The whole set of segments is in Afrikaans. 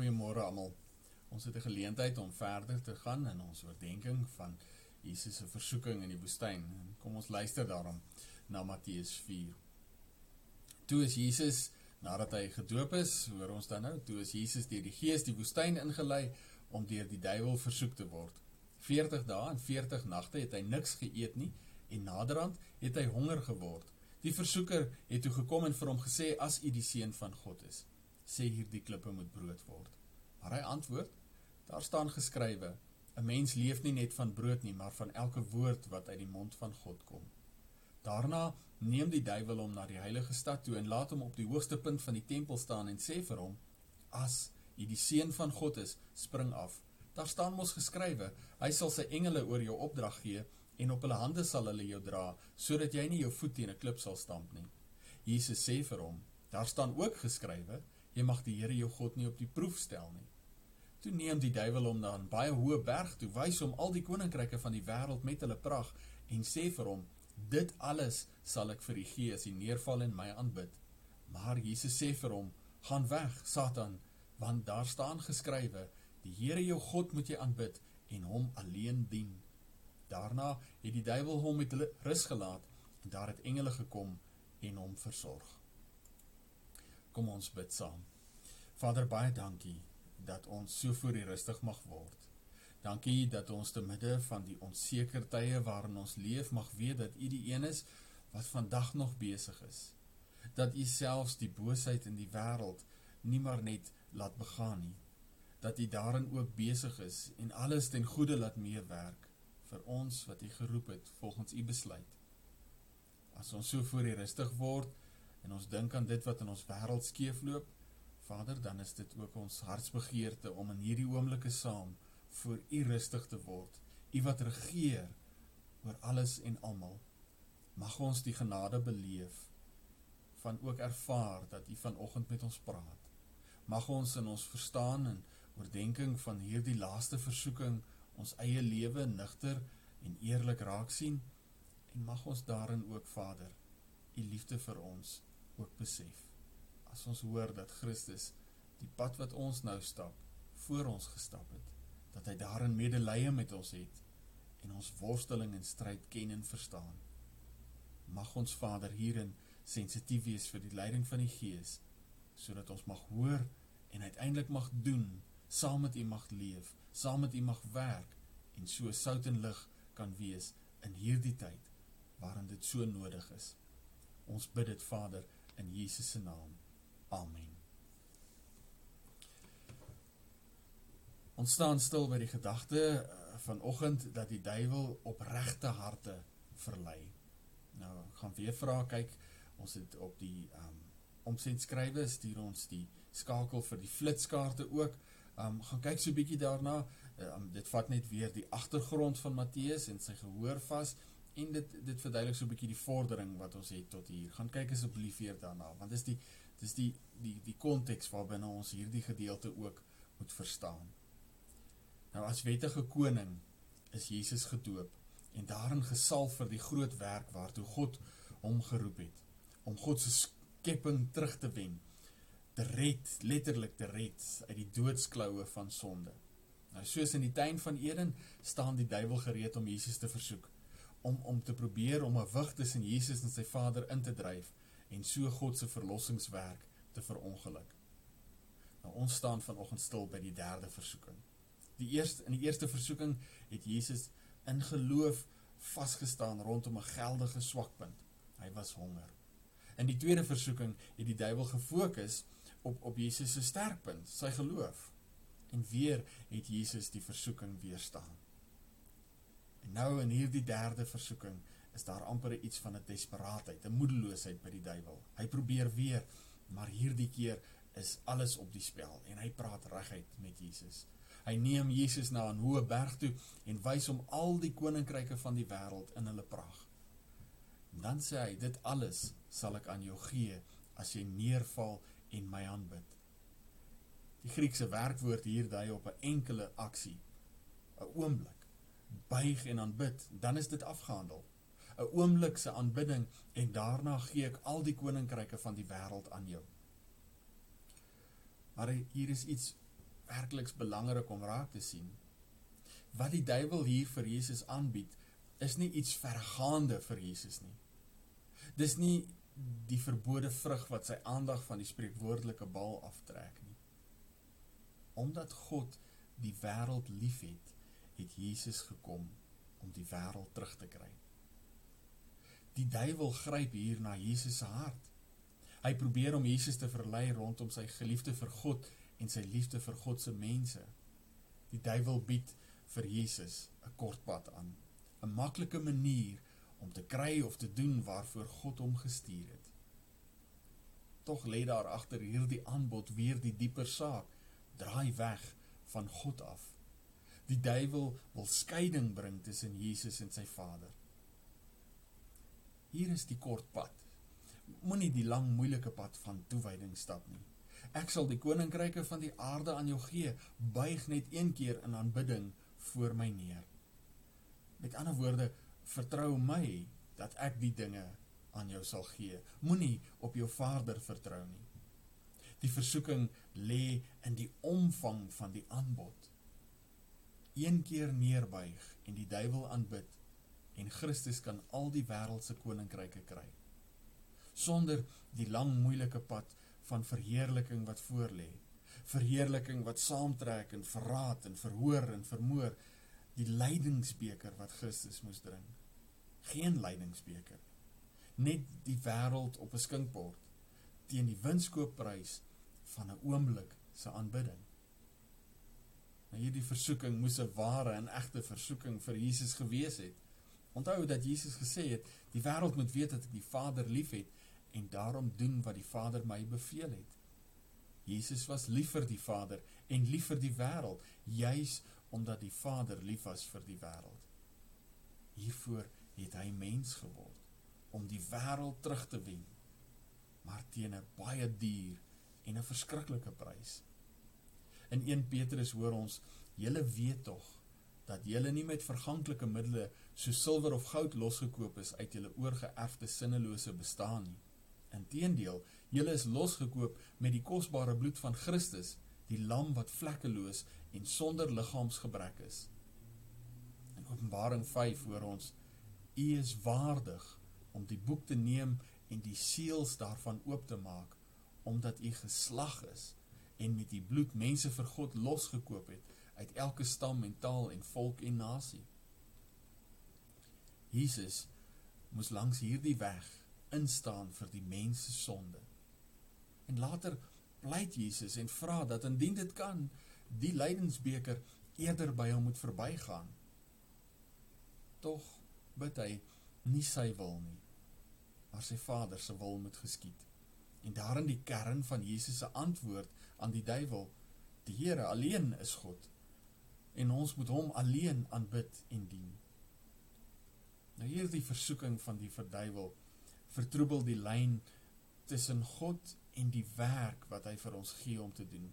Goeiemôre almal. Ons het 'n geleentheid om verder te gaan in ons oordeenking van Jesus se versoeking in die woestyn. Kom ons luister daarom na Matteus 4. Toe is Jesus nadat hy gedoop is, hoor ons dan nou, toe is Jesus deur die Gees die woestyn ingelei om deur die duiwel versoek te word. 40 dae en 40 nagte het hy niks geëet nie en naderhand het hy honger geword. Die versoeker het toe gekom en vir hom gesê as u die seun van God is, sê hierdie klippe moet brood word. Maar hy antwoord: Daar staan geskrywe: 'n Mens leef nie net van brood nie, maar van elke woord wat uit die mond van God kom. Daarna neem die duiwel hom na die heilige stad toe en laat hom op die hoogste punt van die tempel staan en sê vir hom: As jy die seun van God is, spring af. Daar staan mos geskrywe: Hy sal sy engele oor jou opdrag gee en op hulle hande sal hulle jou dra sodat jy nie jou voet teen 'n klip sal stamp nie. Jesus sê vir hom: Daar staan ook geskrywe: Jy mag die Here jou God nie op die proef stel nie. Toe neem die duiwel hom na 'n baie hoë berg toe, wys hom al die koninkryke van die wêreld met hulle pragt en sê vir hom: "Dit alles sal ek vir u gee as u neerval en my aanbid." Maar Jesus sê vir hom: "Gaan weg, Satan, want daar staan geskrywe: Die Here jou God moet jy aanbid en hom alleen dien." Daarna het die duiwel hom met rus gelaat en daar het engele gekom en hom versorg. Kom ons bid saam. Vader, baie dankie dat ons so voor U rustig mag word. Dankie dat ons te midde van die onseker tye waarin ons leef mag weet dat U die een is wat vandag nog besig is. Dat U selfs die boosheid in die wêreld nie maar net laat begaan nie. Dat U daarin ook besig is en alles ten goeie laat meewerk vir ons wat U geroep het volgens U besluit. As ons so voor U rustig word, en ons dink aan dit wat in ons wêreld skeefloop, Vader, dan is dit ook ons hartsbegeerte om in hierdie oomblikke saam voor U rustig te word. U wat regeer oor alles en almal. Mag ons die genade beleef van ook ervaar dat U vanoggend met ons praat. Mag ons in ons verstaan en oordeenking van hierdie laaste versoeking ons eie lewe nigter en eerlik raak sien en mag ons daarin ook Vader U liefde vir ons ook besef. As ons hoor dat Christus die pad wat ons nou stap, voor ons gestap het, dat hy daarin medelee met ons het en ons worsteling en stryd ken en verstaan. Mag ons Vader hierin sensitief wees vir die leiding van die Gees, sodat ons mag hoor en uiteindelik mag doen, saam met U mag leef, saam met U mag werk en so sout en lig kan wees in hierdie tyd waarin dit so nodig is. Ons bid dit Vader in Jesus se naam. Amen. Ons staan stil by die gedagte eh, vanoggend dat die duiwel opregte harte verlei. Nou gaan weer vra kyk, ons het op die um omsendskrywe stuur ons die skakel vir die flitskaarte ook. Um gaan kyk so 'n bietjie daarna. Um dit vat net weer die agtergrond van Matteus en sy gehoor vas en dit dit verduidelik so 'n bietjie die vordering wat ons het tot hier. Gaan kyk asseblief weer daarna want dis die dis die die die konteks waarbinne ons hierdie gedeelte ook moet verstaan. Nou as wettige koning is Jesus gedoop en daarin gesalf vir die groot werk waartoe God hom geroep het om God se skepping terug te wen, te red, letterlik te red uit die doodskloue van sonde. Nou soos in die tuin van Eden staan die duiwel gereed om Jesus te versoek om om te probeer om 'n wig tussen Jesus en sy Vader in te dryf en so God se verlossingswerk te verongeluk. Nou ons staan vanoggend stil by die derde versoeking. Die eerste in die eerste versoeking het Jesus in geloof vasgestaan rondom 'n geldige swakpunt. Hy was honger. In die tweede versoeking het die duiwel gefokus op op Jesus se sterkpunt, sy geloof. En weer het Jesus die versoeking weerstaan. En nou in hierdie derde versoeking is daar amper iets van 'n desperaatheid, 'n moedeloosheid by die duiwel. Hy probeer weer, maar hierdie keer is alles op die spel en hy praat reguit met Jesus. Hy neem Jesus na 'n hoë berg toe en wys hom al die koninkryke van die wêreld in hulle pragt. Dan sê hy: "Dit alles sal ek aan jou gee as jy neerval en my aanbid." Die Griekse werkwoord hier dui op 'n enkele aksie, 'n oomblik buig en aanbid, dan is dit afgehandel. 'n Oomblikse aanbidding en daarna gee ek al die koninkryke van die wêreld aan jou. Maar hier is iets werkeliks belangrik om raak te sien. Wat die duiwel hier vir Jesus aanbied, is nie iets vergaande vir Jesus nie. Dis nie die verbode vrug wat sy aandag van die spreekwoordelike bal aftrek nie. Omdat God die wêreld liefhet, het Jesus gekom om die wêreld terug te kry. Die duiwel gryp hier na Jesus se hart. Hy probeer om Jesus te verlei rondom sy geliefde vir God en sy liefde vir God se mense. Die duiwel bied vir Jesus 'n kort pad aan, 'n maklike manier om te kry of te doen waarvoor God hom gestuur het. Tog lê daar agter hierdie aanbod weer die dieper saak: draai weg van God af. Die duiwel wil skeiding bring tussen Jesus en sy Vader. Hier is die kort pad. Moenie die lang moeilike pad van toewyding stap nie. Ek sal die koninkryke van die aarde aan jou gee, buig net een keer in aanbidding voor my neer. Met ander woorde, vertrou my dat ek die dinge aan jou sal gee. Moenie op jou vader vertrou nie. Die versoeking lê in die omvang van die aanbod. Een keer neerbuig en die duiwel aanbid en Christus kan al die wêreld se koninkryke kry. Sonder die lang moeilike pad van verheerliking wat voorlê. Verheerliking wat saamtrek en verraad en verhoor en vermoor. Die lydingsbeker wat Christus moes drink geen lydingsbeker net die wêreld op 'n skinkbord teen die winskoopprys van 'n oomblik se aanbidding. Nou hierdie versoeking moes 'n ware en egte versoeking vir Jesus gewees het onthou dat Jesus gesê het die wêreld moet weet dat ek die Vader liefhet en daarom doen wat die Vader my beveel het Jesus was lief vir die Vader en lief vir die wêreld juis omdat die Vader lief was vir die wêreld hiervoor het hy mens geword om die wêreld terug te wen maar teen 'n baie duur en 'n verskriklike prys. In 1 Petrus hoor ons: "Julle weet tog dat julle nie met verganklike middele so silwer of goud losgekoop is uit julle oorgeerfde sinnelose bestaan nie. Inteendeel, julle is losgekoop met die kosbare bloed van Christus, die lam wat vlekkeloos en sonder liggaamsgebrek is." In Openbaring 5 hoor ons: U is waardig om die boek te neem en die seels daarvan oop te maak, omdat u geslag is en met die bloed mense vir God losgekoop het uit elke stam en taal en volk en nasie. Jesus moes langs hierdie weg instaan vir die mense sonde. En later pleit Jesus en vra dat indien dit kan, die lydensbeker eerder by hom moet verbygaan. Tog bid hy nie sy wil nie, maar sy Vader se wil moet geskied. En daarin die kern van Jesus se antwoord aan die duiwel: Die Here alleen is God en ons moet hom alleen aanbid en dien. Nou hierdie versoeking van die verduiwel vertroebel die lyn tussen God en die werk wat hy vir ons gee om te doen.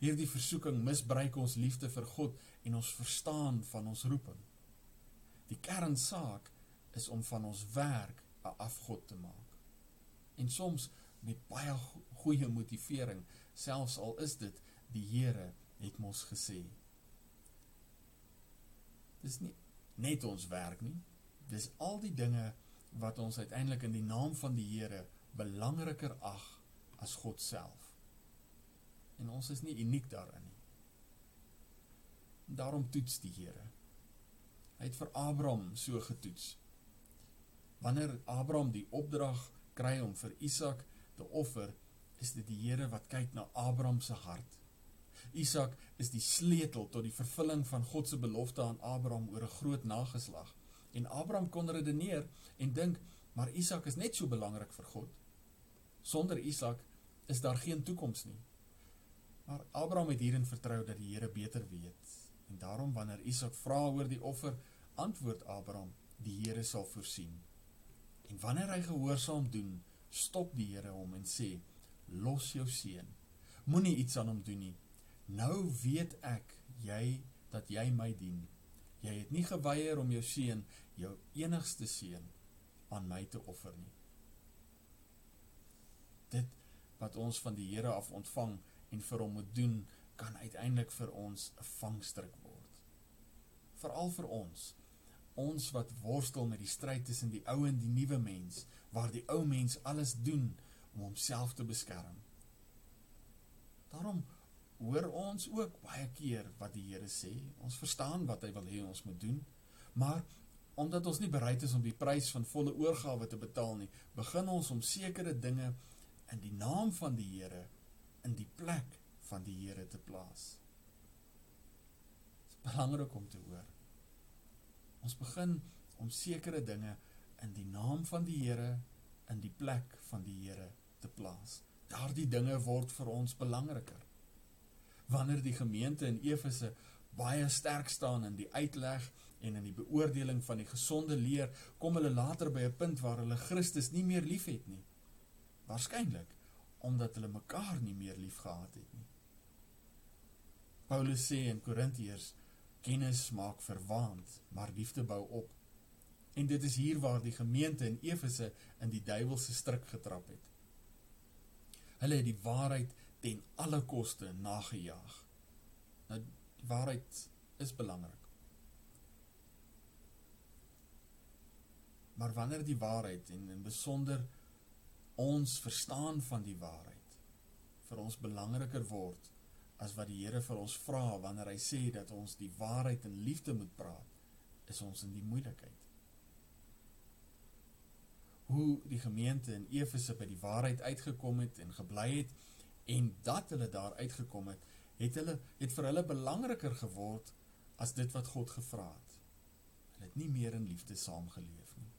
Hierdie versoeking misbruik ons liefde vir God en ons verstaan van ons roeping. Die kernsaak is om van ons werk 'n afgod te maak. En soms met baie goeie motivering, selfs al is dit die Here het mos gesê. Dis nie net ons werk nie. Dis al die dinge wat ons uiteindelik in die naam van die Here belangriker ag as God self. En ons is nie uniek daarin nie. Daarom toets die Here. Hy het vir Abraham so getoets. Wanneer Abraham die opdrag kry om vir Isak te offer, is dit die Here wat kyk na Abraham se hart. Isak is die sleutel tot die vervulling van God se belofte aan Abraham oor 'n groot nageslag. En Abraham kon redeneer en dink, maar Isak is net so belangrik vir God. Sonder Isak is daar geen toekoms nie. Maar Abraham het hierin vertrou dat die Here beter weet. En daarom wanneer Isak vra oor die offer, antwoord Abraham: "Die Here sal voorsien." En wanneer hy gehoorsaam doen, stop die Here hom en sê: "Los jou seun. Moenie iets aan hom doen nie. Nou weet ek jy dat jy my dien. Jy het nie geweier om jou seun, jou enigste seun, aan my te offer nie." Dit wat ons van die Here af ontvang en vir hom moet doen, kan uiteindelik vir ons 'n vangstrik word. Veral vir ons, ons wat worstel met die stryd tussen die ou en die nuwe mens, waar die ou mens alles doen om homself te beskerm. Daarom hoor ons ook baie keer wat die Here sê. Ons verstaan wat hy wil hê ons moet doen, maar omdat ons nie bereid is om die prys van volle oorgawe te betaal nie, begin ons om sekere dinge in die naam van die Here in die plek van die Here te plaas. Dit is belangrik om te hoor. Ons begin om sekere dinge in die naam van die Here in die plek van die Here te plaas. Daardie dinge word vir ons belangriker. Wanneer die gemeente in Efese baie sterk staan in die uitleg en in die beoordeling van die gesonde leer, kom hulle later by 'n punt waar hulle Christus nie meer liefhet nie. Waarskynlik omdat hulle mekaar nie meer liefgehad het nie. Paulus sê in Korintiërs kennis maak verwaand, maar liefde bou op. En dit is hier waar die gemeente in Efese in die duiwelse struik getrap het. Hulle het die waarheid ten alle koste nagejaag. Nou die waarheid is belangrik. Maar wanneer die waarheid en in besonder ons verstaan van die waarheid vir ons belangriker word as wat die Here vir ons vra wanneer hy sê dat ons die waarheid in liefde moet praat, is ons in die moeilikheid. Hoe die gemeente in Efese by die waarheid uitgekom het en gebly het en dat hulle daar uitgekom het, het hulle het vir hulle belangriker geword as dit wat God gevra het. Hulle het nie meer in liefde saamgeleef nie.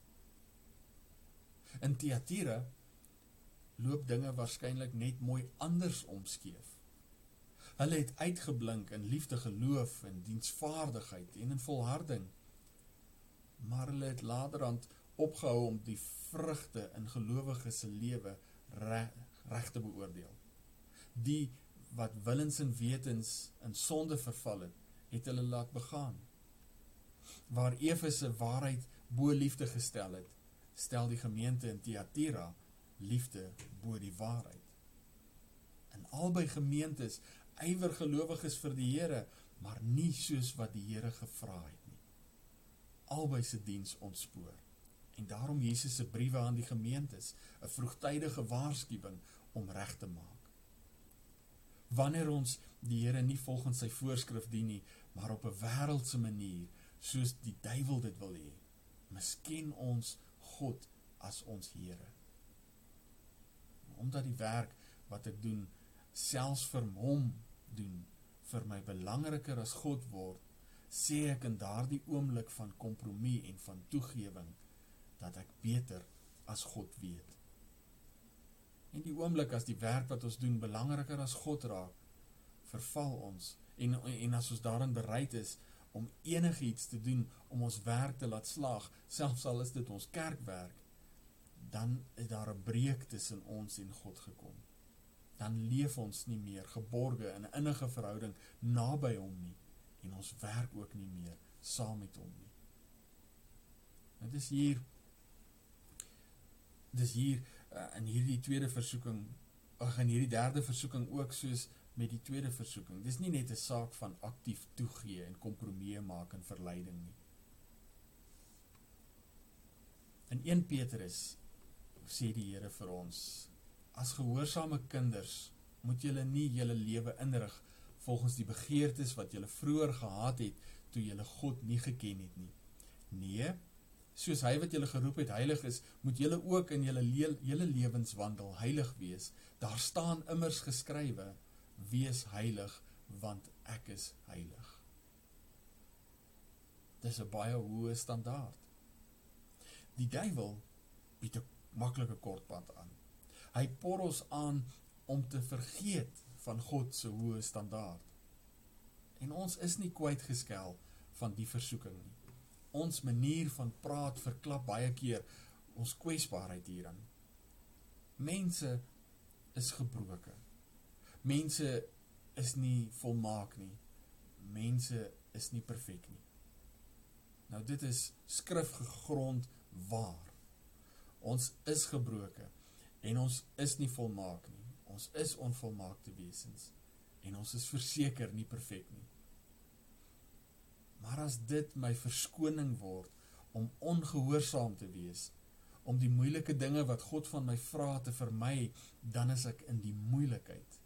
In Thyatira loop dinge waarskynlik net mooi anders omskeef. Hulle het uitgeblink in liefde, geloof en diensvaardigheid en in volharding. Maar hulle het laterand opgehou om die vrugte in gelowiges se lewe reg, reg te beoordeel. Die wat willens en wetens in sonde verval het, het hulle laat begaan. Waar Efese waarheid bo liefde gestel het, stel die gemeente in Thyatira liefde bo die waarheid. In albei gemeentes ywer gelowiges vir die Here, maar nie soos wat die Here gevra het nie. Albei se diens ontspoor. En daarom Jesus se briewe aan die gemeentes, 'n vroegtydige waarskuwing om reg te maak. Wanneer ons die Here nie volgens sy voorskrif dien nie, maar op 'n wêreldse manier, soos die duiwel dit wil hê, misken ons God as ons Here. Omdat die werk wat ek doen selfs vir hom doen vir my belangriker as God word, sê ek in daardie oomblik van kompromie en van toegewing dat ek beter as God weet. En die oomblik as die werk wat ons doen belangriker as God raak, verval ons en en as ons daarin bereid is om enigiets te doen om ons werk te laat slaag, selfs al is dit ons kerkwerk, dan is daar 'n breuk tussen ons en God gekom dan leef ons nie meer geborge in 'n innige verhouding naby hom nie en ons werk ook nie meer saam met hom nie. Dit is hier dis hier uh, in hierdie tweede versoeking ag in hierdie derde versoeking ook soos met die tweede versoeking. Dis nie net 'n saak van aktief toegee en kompromieë maak en verleiding nie. In 1 Petrus sê die Here vir ons As gehoorsame kinders moet julle nie julle lewe inrig volgens die begeertes wat julle vroeër gehad het toe julle God nie geken het nie. Nee, soos hy wat julle geroep het heilig is, moet julle ook in julle hele lewenswandel heilig wees. Daar staan immers geskrywe: Wees heilig, want ek is heilig. Dis 'n baie hoë standaard. Die duiwel bied 'n maklike kortpad aan. Hy por ons aan om te vergeet van God se hoë standaard. En ons is nie kwyt geskel van die versoeking nie. Ons manier van praat verklap baie keer ons kwesbaarheid hierin. Mense is gebroken. Mense is nie volmaak nie. Mense is nie perfek nie. Nou dit is skrifgegrond waar. Ons is gebroken en ons is nie volmaak nie. Ons is onvolmaakte wesens en ons is verseker nie perfek nie. Maar as dit my verskoning word om ongehoorsaam te wees, om die moeilike dinge wat God van my vra te vermy, dan is ek in die moeilikheid.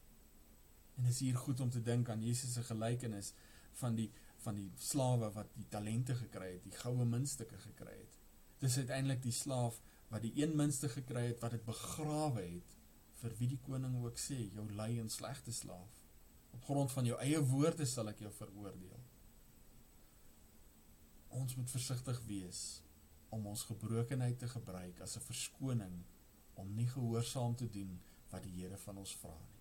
En is hier goed om te dink aan Jesus se gelykenis van die van die slawe wat die talente gekry het, die goue muntstukke gekry het. Dis uiteindelik die slaaf wat die een muntstuk gekry het wat dit begrawe het vir wie die koning ook sê jou lui en slegte slaaf. Op grond van jou eie woorde sal ek jou veroordeel. Ons moet versigtig wees om ons gebrokenheid te gebruik as 'n verskoning om nie gehoorsaam te doen wat die Here van ons vra nie.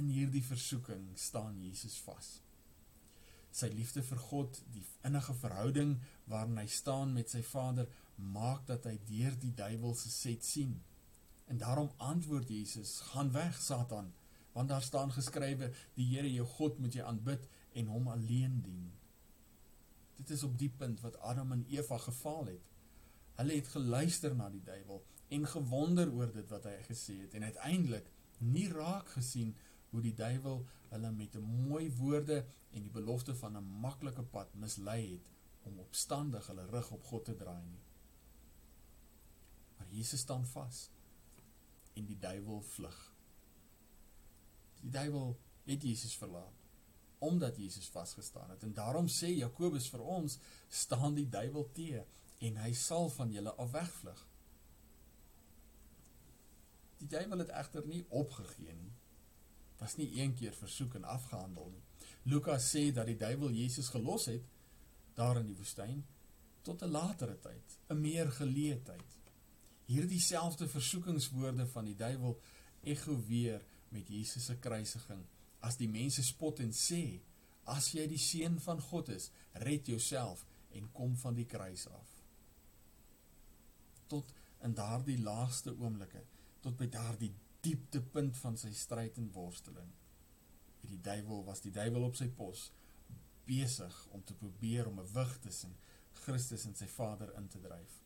In hierdie versoeking staan Jesus vas. Sy liefde vir God, die innige verhouding waarin hy staan met sy Vader, maak dat hy deur die duiwel se set sien. En daarom antwoord Jesus: "Gaan weg, Satan, want daar staan geskrywe: Die Here jou God moet jy aanbid en hom alleen dien." Dit is op die punt wat Adam en Eva gefaal het. Hulle het geluister na die duiwel en gewonder oor dit wat hy gesê het en uiteindelik nie raak gesien hoe die duiwel hulle met 'n mooi woorde en die belofte van 'n maklike pad mislei het om opstandig hulle rug op God te draai nie. Maar Jesus staan vas en die duiwel vlug. Die duiwel het Jesus verlaat omdat Jesus vasgestaan het. En daarom sê Jakobus vir ons, staan die duiwel teë en hy sal van julle af wegvlug. Die duiwel het egter nie opgegee nie. Was nie een keer versoek en afgehandel nie. Lukas sê dat die duiwel Jesus gelos het daar in die woestyn tot 'n latere tyd, 'n meer geleë tyd. Hierdie selfde versoekingswoorde van die duiwel ekho weer met Jesus se kruisiging. As die mense spot en sê as jy die seun van God is red jouself en kom van die kruis af. Tot in daardie laaste oomblikke tot by daardie dieptepunt van sy stryd en worsteling die duiwel was die duiwel op sy pos besig om te probeer om 'n wig tussen Christus en sy Vader in te dryf.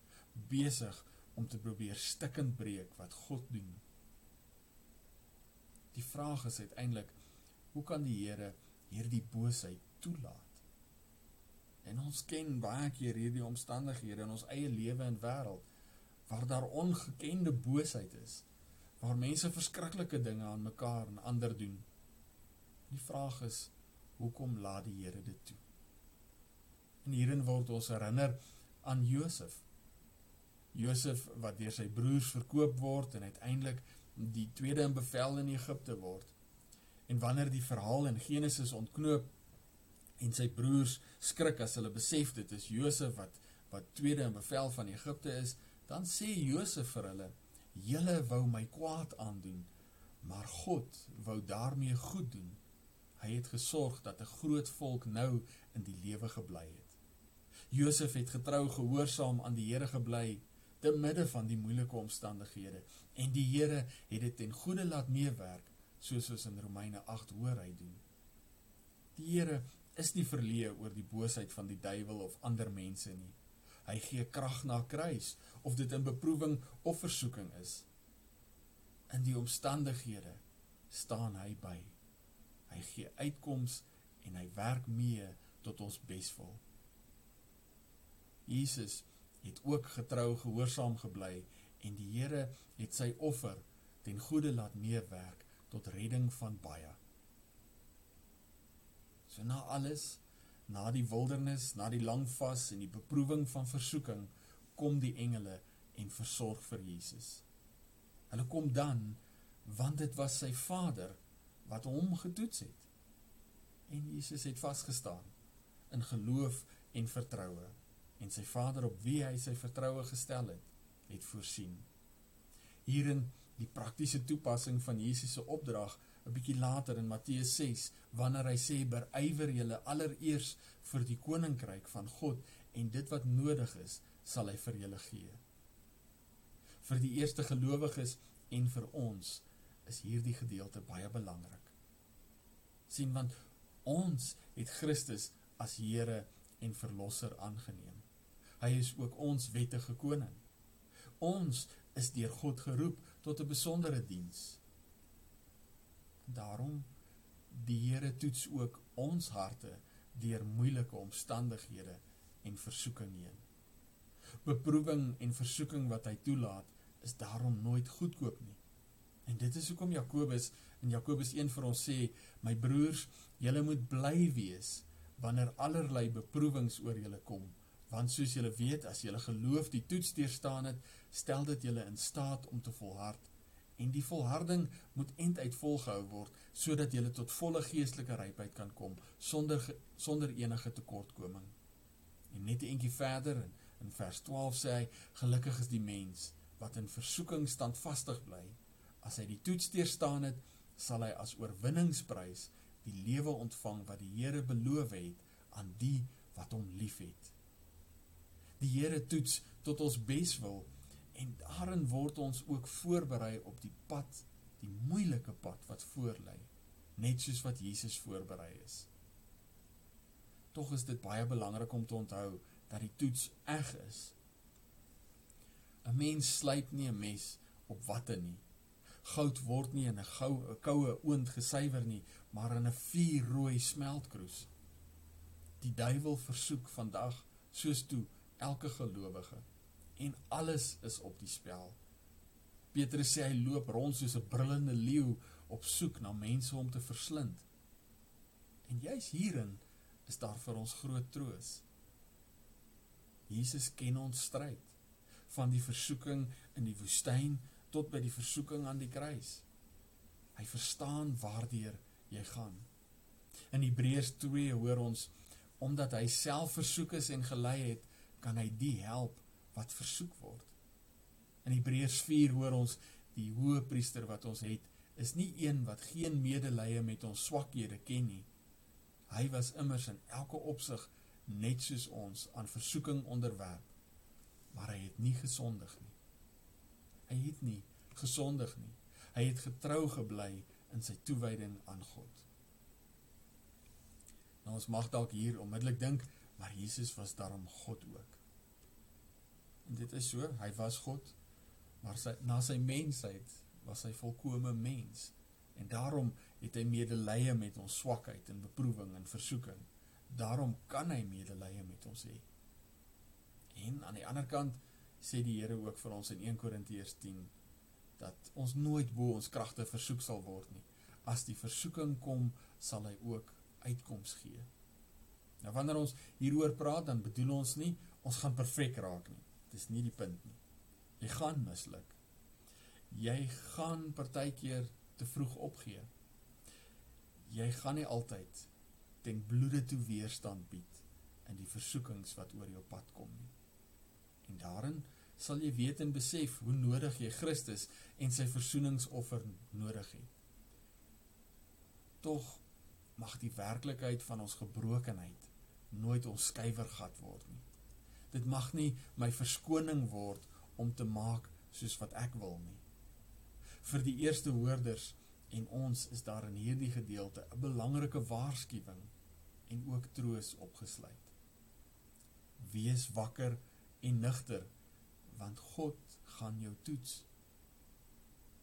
Besig om te probeer stikkend breek wat God doen die vraag is uiteindelik hoe kan die Here hierdie boosheid toelaat? En ons ken baie keer hierdie omstandighede in ons eie lewe en wêreld waar daar ongekende boosheid is, waar mense verskriklike dinge aan mekaar en ander doen. Die vraag is, hoekom laat die Here dit toe? En hierin word ons herinner aan Josef. Josef wat deur sy broers verkoop word en uiteindelik die tweede in bevel in Egipte word. En wanneer die verhaal in Genesis ontknoop en sy broers skrik as hulle besef dit is Josef wat wat tweede in bevel van Egipte is, dan sê Josef vir hulle: "Julle wou my kwaad aandoen, maar God wou daarmee goed doen. Hy het gesorg dat 'n groot volk nou in die lewe gebly het." Josef het getrou gehoorsaam aan die Here gebly te midde van die moeilike omstandighede en die Here het dit ten goeie laat meewerk soos ons in Romeine 8 hoor hy doen. Die Here is nie verleë oor die boosheid van die duiwel of ander mense nie. Hy gee krag na kruis of dit in beproewing of versoeking is. In die omstandighede staan hy by. Hy gee uitkoms en hy werk mee tot ons beswil. Jesus het ook getrou gehoorsaam gebly en die Here het sy offer ten goeie laat meewerk tot redding van baie. So na alles, na die wildernis, na die lang vas en die beproewing van versoeking, kom die engele en versorg vir Jesus. Hulle kom dan want dit was sy Vader wat hom getoets het. En Jesus het vasgestaan in geloof en vertroue en sy Vader op wie hy sy vertroue gestel het, het voorsien. Hierin die praktiese toepassing van Jesus se opdrag 'n bietjie later in Matteus 6 wanneer hy sê berywer julle allereers vir die koninkryk van God en dit wat nodig is sal hy vir julle gee. Vir die eerste gelowiges en vir ons is hierdie gedeelte baie belangrik. sien want ons het Christus as Here en verlosser aangeneem. Hy is ook ons wettige koning. Ons is deur God geroep tot 'n besondere diens, Daarom die Here toets ook ons harte deur moeilike omstandighede en versoeking heen. Beproewing en versoeking wat hy toelaat, is daarom nooit goedkoop nie. En dit is hoekom Jakobus in Jakobus 1 vir ons sê, my broers, julle moet bly wees wanneer allerlei beproewings oor julle kom, want soos julle weet, as julle geloof die toets deurstaan het, stel dit julle in staat om te volhard. En die volharding moet einduit volgehou word, sodat julle tot volle geestelike rypheid kan kom sonder sonder enige tekortkoming. En net 'n entjie verder in, in vers 12 sê hy: Gelukkig is die mens wat in versoeking standvastig bly. As hy die toets deurstaan het, sal hy as oorwinningsprys die lewe ontvang wat die Here beloof het aan die wat hom liefhet. Die Here toets tot ons beswil en daarin word ons ook voorberei op die pad, die moeilike pad wat voorlê, net soos wat Jesus voorberei is. Tog is dit baie belangrik om te onthou dat die toets eg is. 'n Mens slyp nie 'n mes op watte nie. Goud word nie in 'n goue koue oond gesuiwer nie, maar in 'n vuurrooi smeltkroes. Die duiwel versoek vandag soos toe elke gelowige en alles is op die spel. Petrus sê hy loop rond soos 'n brullende leeu op soek na mense om te verslind. En juis hierin is daar vir ons groot troos. Jesus ken ons stryd van die versoeking in die woestyn tot by die versoeking aan die kruis. Hy verstaan waardeur jy gaan. In Hebreërs 2 hoor ons omdat hy self versoek is en gelei het, kan hy die help wat versoek word. In Hebreërs 4 hoor ons die hoë priester wat ons het, is nie een wat geen medelee met ons swakhede ken nie. Hy was immers in elke opsig net soos ons aan versoeking onderwerp, maar hy het nie gesondig nie. Hy het nie gesondig nie. Hy het getrou gebly in sy toewyding aan God. Nou ons mag dalk hier onmiddellik dink, maar Jesus was daarom God ook. En dit is so, hy was God, maar sy, na sy mensheid was hy volkome mens. En daarom het hy medelee met ons swakheid en beproewing en versoeking. Daarom kan hy medelee met ons hê. En aan die ander kant sê die Here ook vir ons in 1 Korintiërs 10 dat ons nooit bo ons kragte versoek sal word nie. As die versoeking kom, sal hy ook uitkoms gee. Nou wanneer ons hieroor praat, dan bedoel ons nie ons gaan perfek raak nie. Dis nie die punt nie. Jy gaan misluk. Jy gaan partykeer te vroeg opgee. Jy gaan nie altyd ten bloede toe weerstand bied in die versoekings wat oor jou pad kom nie. En daarin sal jy weet en besef hoe nodig jy Christus en sy versoeningsoffer nodig het. Tog mag die werklikheid van ons gebrokenheid nooit ons skuiwergat word nie. Dit mag nie my verskoning word om te maak soos wat ek wil nie. Vir die eerste hoorders en ons is daar in hierdie gedeelte 'n belangrike waarskuwing en ook troos opgesluit. Wees wakker en nugter want God gaan jou toets.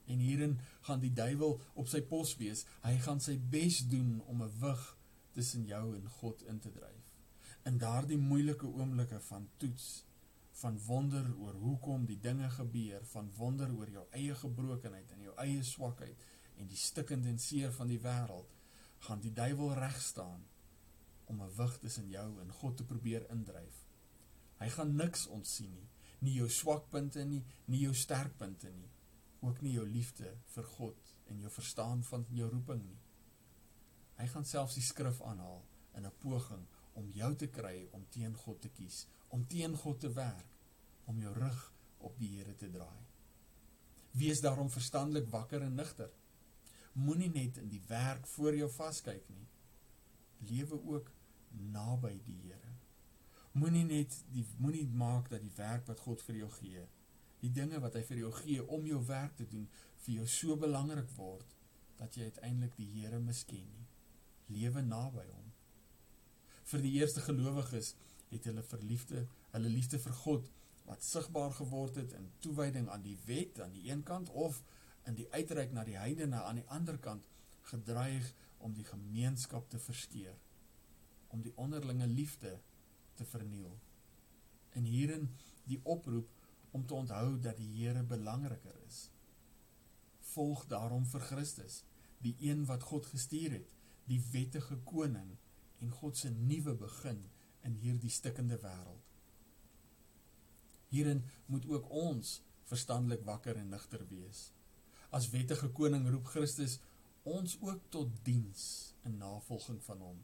En hierin gaan die duiwel op sy pos wees. Hy gaan sy bes doen om 'n wig tussen jou en God in te dryf in daardie moeilike oomblikke van toets, van wonder oor hoekom die dinge gebeur, van wonder oor jou eie gebrokenheid en jou eie swakheid en die stikkend en seer van die wêreld, gaan die duiwel reg staan om 'n wig tussen jou en God te probeer indryf. Hy gaan niks ontsien nie, nie jou swakpunte nie, nie jou sterkpunte nie, ook nie jou liefde vir God en jou verstaan van jou roeping nie. Hy gaan selfs die skrif aanhaal in 'n poging om jou te kry om teen God te kies, om teen God te werk, om jou rug op die Here te draai. Wees daarom verstandelik wakker en nigter. Moenie net in die werk voor jou vaskyk nie. Lewe ook naby die Here. Moenie net die moenie maak dat die werk wat God vir jou gee, die dinge wat hy vir jou gee om jou werk te doen, vir jou so belangrik word dat jy uiteindelik die Here misken nie. Lewe naby hom vir die eerste gelowiges het hulle verliefde, hulle liefde vir God wat sigbaar geword het in toewyding aan die wet aan die een kant of in die uitreik na die heidene aan die ander kant gedreig om die gemeenskap te verskeur, om die onderlinge liefde te verniel. En hierin die oproep om te onthou dat die Here belangriker is. Volg daarom vir Christus, die een wat God gestuur het, die wettige koning en God se nuwe begin in hierdie stikkende wêreld. Hierin moet ook ons verstandelik wakker en nigter wees. As wettige koning roep Christus ons ook tot diens in navolging van hom.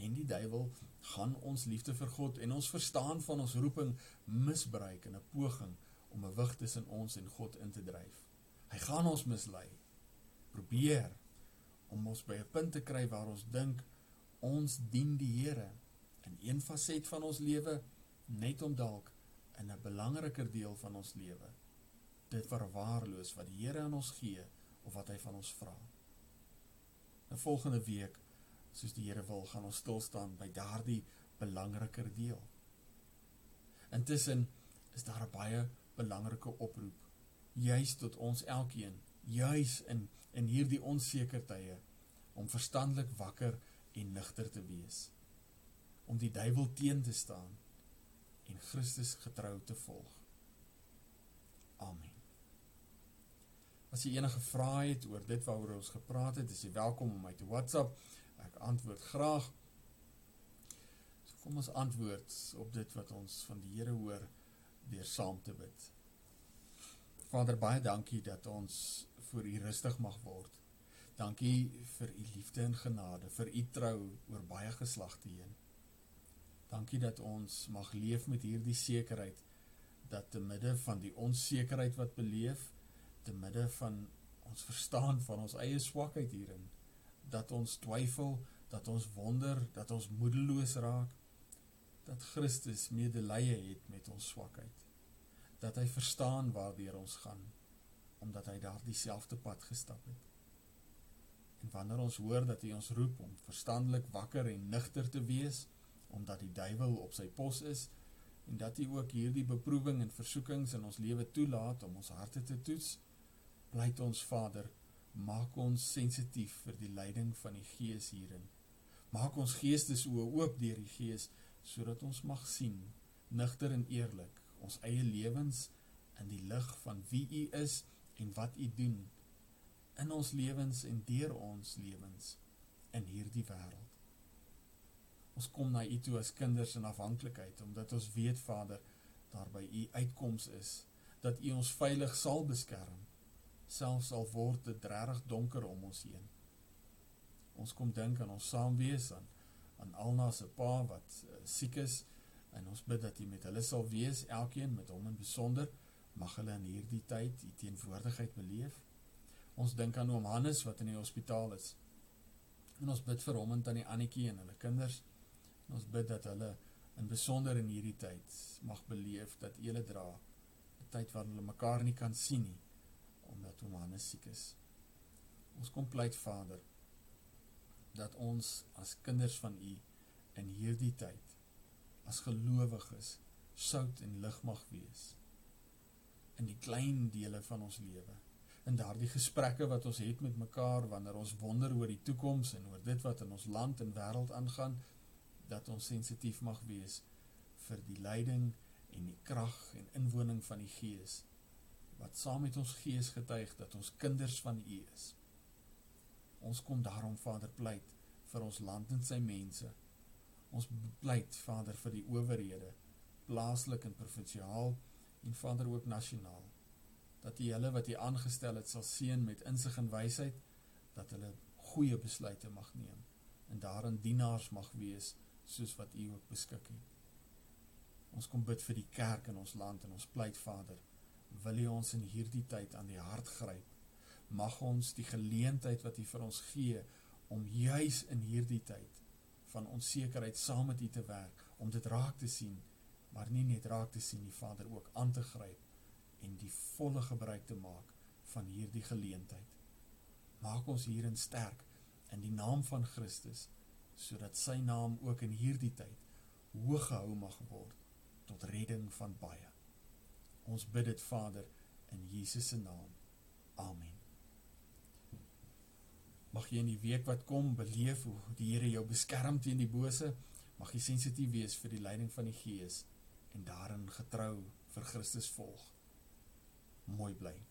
En die duiwel gaan ons liefde vir God en ons verstaan van ons roeping misbruik in 'n poging om 'n wig tussen ons en God in te dryf. Hy gaan ons mislei. Probeer om ons by 'n punt te kry waar ons dink ons dien die Here in een faset van ons lewe net om dalk in 'n belangriker deel van ons lewe dit verwaarloos wat die Here aan ons gee of wat hy van ons vra. In volgende week, soos die Here wil, gaan ons stil staan by daardie belangriker deel. Intussen is daar 'n baie belangrike oproep juis tot ons elkeen, juis in in hierdie onseker tye om verstandelik wakker en nigter te wees. Om die duiwel teen te staan en Christus getrou te volg. Amen. As jy enige vrae het oor dit waaroor ons gepraat het, is jy welkom om my te WhatsApp. Ek antwoord graag. So kom ons antwoord op dit wat ons van die Here hoor deur saam te bid. Vader, baie dankie dat ons voor U rustig mag word. Dankie vir U liefde en genade, vir U trou oor baie geslagte heen. Dankie dat ons mag leef met hierdie sekerheid dat te midde van die onsekerheid wat beleef, te midde van ons verstaan van ons eie swakheid hierin, dat ons twyfel, dat ons wonder, dat ons moedeloos raak, dat Christus medelee het met ons swakheid, dat hy verstaan waardoor ons gaan, omdat hy daar dieselfde pad gestap het. En wanneer ons hoor dat hy ons roep om verstandelik wakker en nigter te wees, omdat die duivel op sy pos is, en dat hy ook hierdie beproeving en versoekings in ons lewe toelaat om ons harte te toets, pleit ons Vader, maak ons sensitief vir die leiding van die Gees hierin. Maak ons geestes oop deur die Gees sodat ons mag sien, nigter en eerlik, ons eie lewens in die lig van wie U is en wat U doen in ons lewens en deur ons lewens in hierdie wêreld. Ons kom na U toe as kinders in afhanklikheid omdat ons weet Vader, daar by U uitkoms is dat U ons veilig sal beskerm selfs al word dit regtig donker om ons heen. Ons kom dink aan ons saamwees aan aan Alna se pa wat uh, siek is en ons bid dat hy met hulle sal wees, elkeen met hom in besonder mag hulle in hierdie tyd die teenwoordigheid beleef. Ons dink aan oom Hannes wat in die hospitaal is. En ons bid vir hom en tannie Annetjie en hulle kinders. En ons bid dat hulle in besonder in hierdie tyd mag beleef dat hulle dra 'n tyd waarin hulle mekaar nie kan sien nie omdat oom Hannes siek is. Ons kom pleit Vader dat ons as kinders van U in hierdie tyd as gelowiges sout en lig mag wees in die klein dele van ons lewe in daardie gesprekke wat ons het met mekaar wanneer ons wonder oor die toekoms en oor dit wat in ons land en wêreld aangaan dat ons sensitief mag wees vir die leiding en die krag en inwoning van die Gees wat saam met ons gees getuig dat ons kinders van U is. Ons kom daarom Vader pleit vir ons land en sy mense. Ons pleit Vader vir die owerhede, plaaslik en provinsiaal en Vader ook nasionaal. Dat U hulle wat U aangestel het sal seën met insig en wysheid dat hulle goeie besluite mag neem en daarin dienaars mag wees soos wat U ook beskik het. Ons kom bid vir die kerk in ons land en ons pleit Vader wil U ons in hierdie tyd aan die hart gryp. Mag ons die geleentheid wat U vir ons gee om juis in hierdie tyd van onsekerheid saam met U te werk, om dit raak te sien, maar nie net raak te sien nie, Vader, ook aan te gryp en die volle gebruik te maak van hierdie geleentheid. Maak ons hierin sterk in die naam van Christus, sodat sy naam ook in hierdie tyd hoog gehou mag word tot redding van baie. Ons bid dit Vader in Jesus se naam. Amen. Mag jy in die week wat kom beleef hoe die Here jou beskerm teen die bose. Mag jy sensitief wees vir die leiding van die Gees en daarin getrou vir Christus volg. Mooi bly.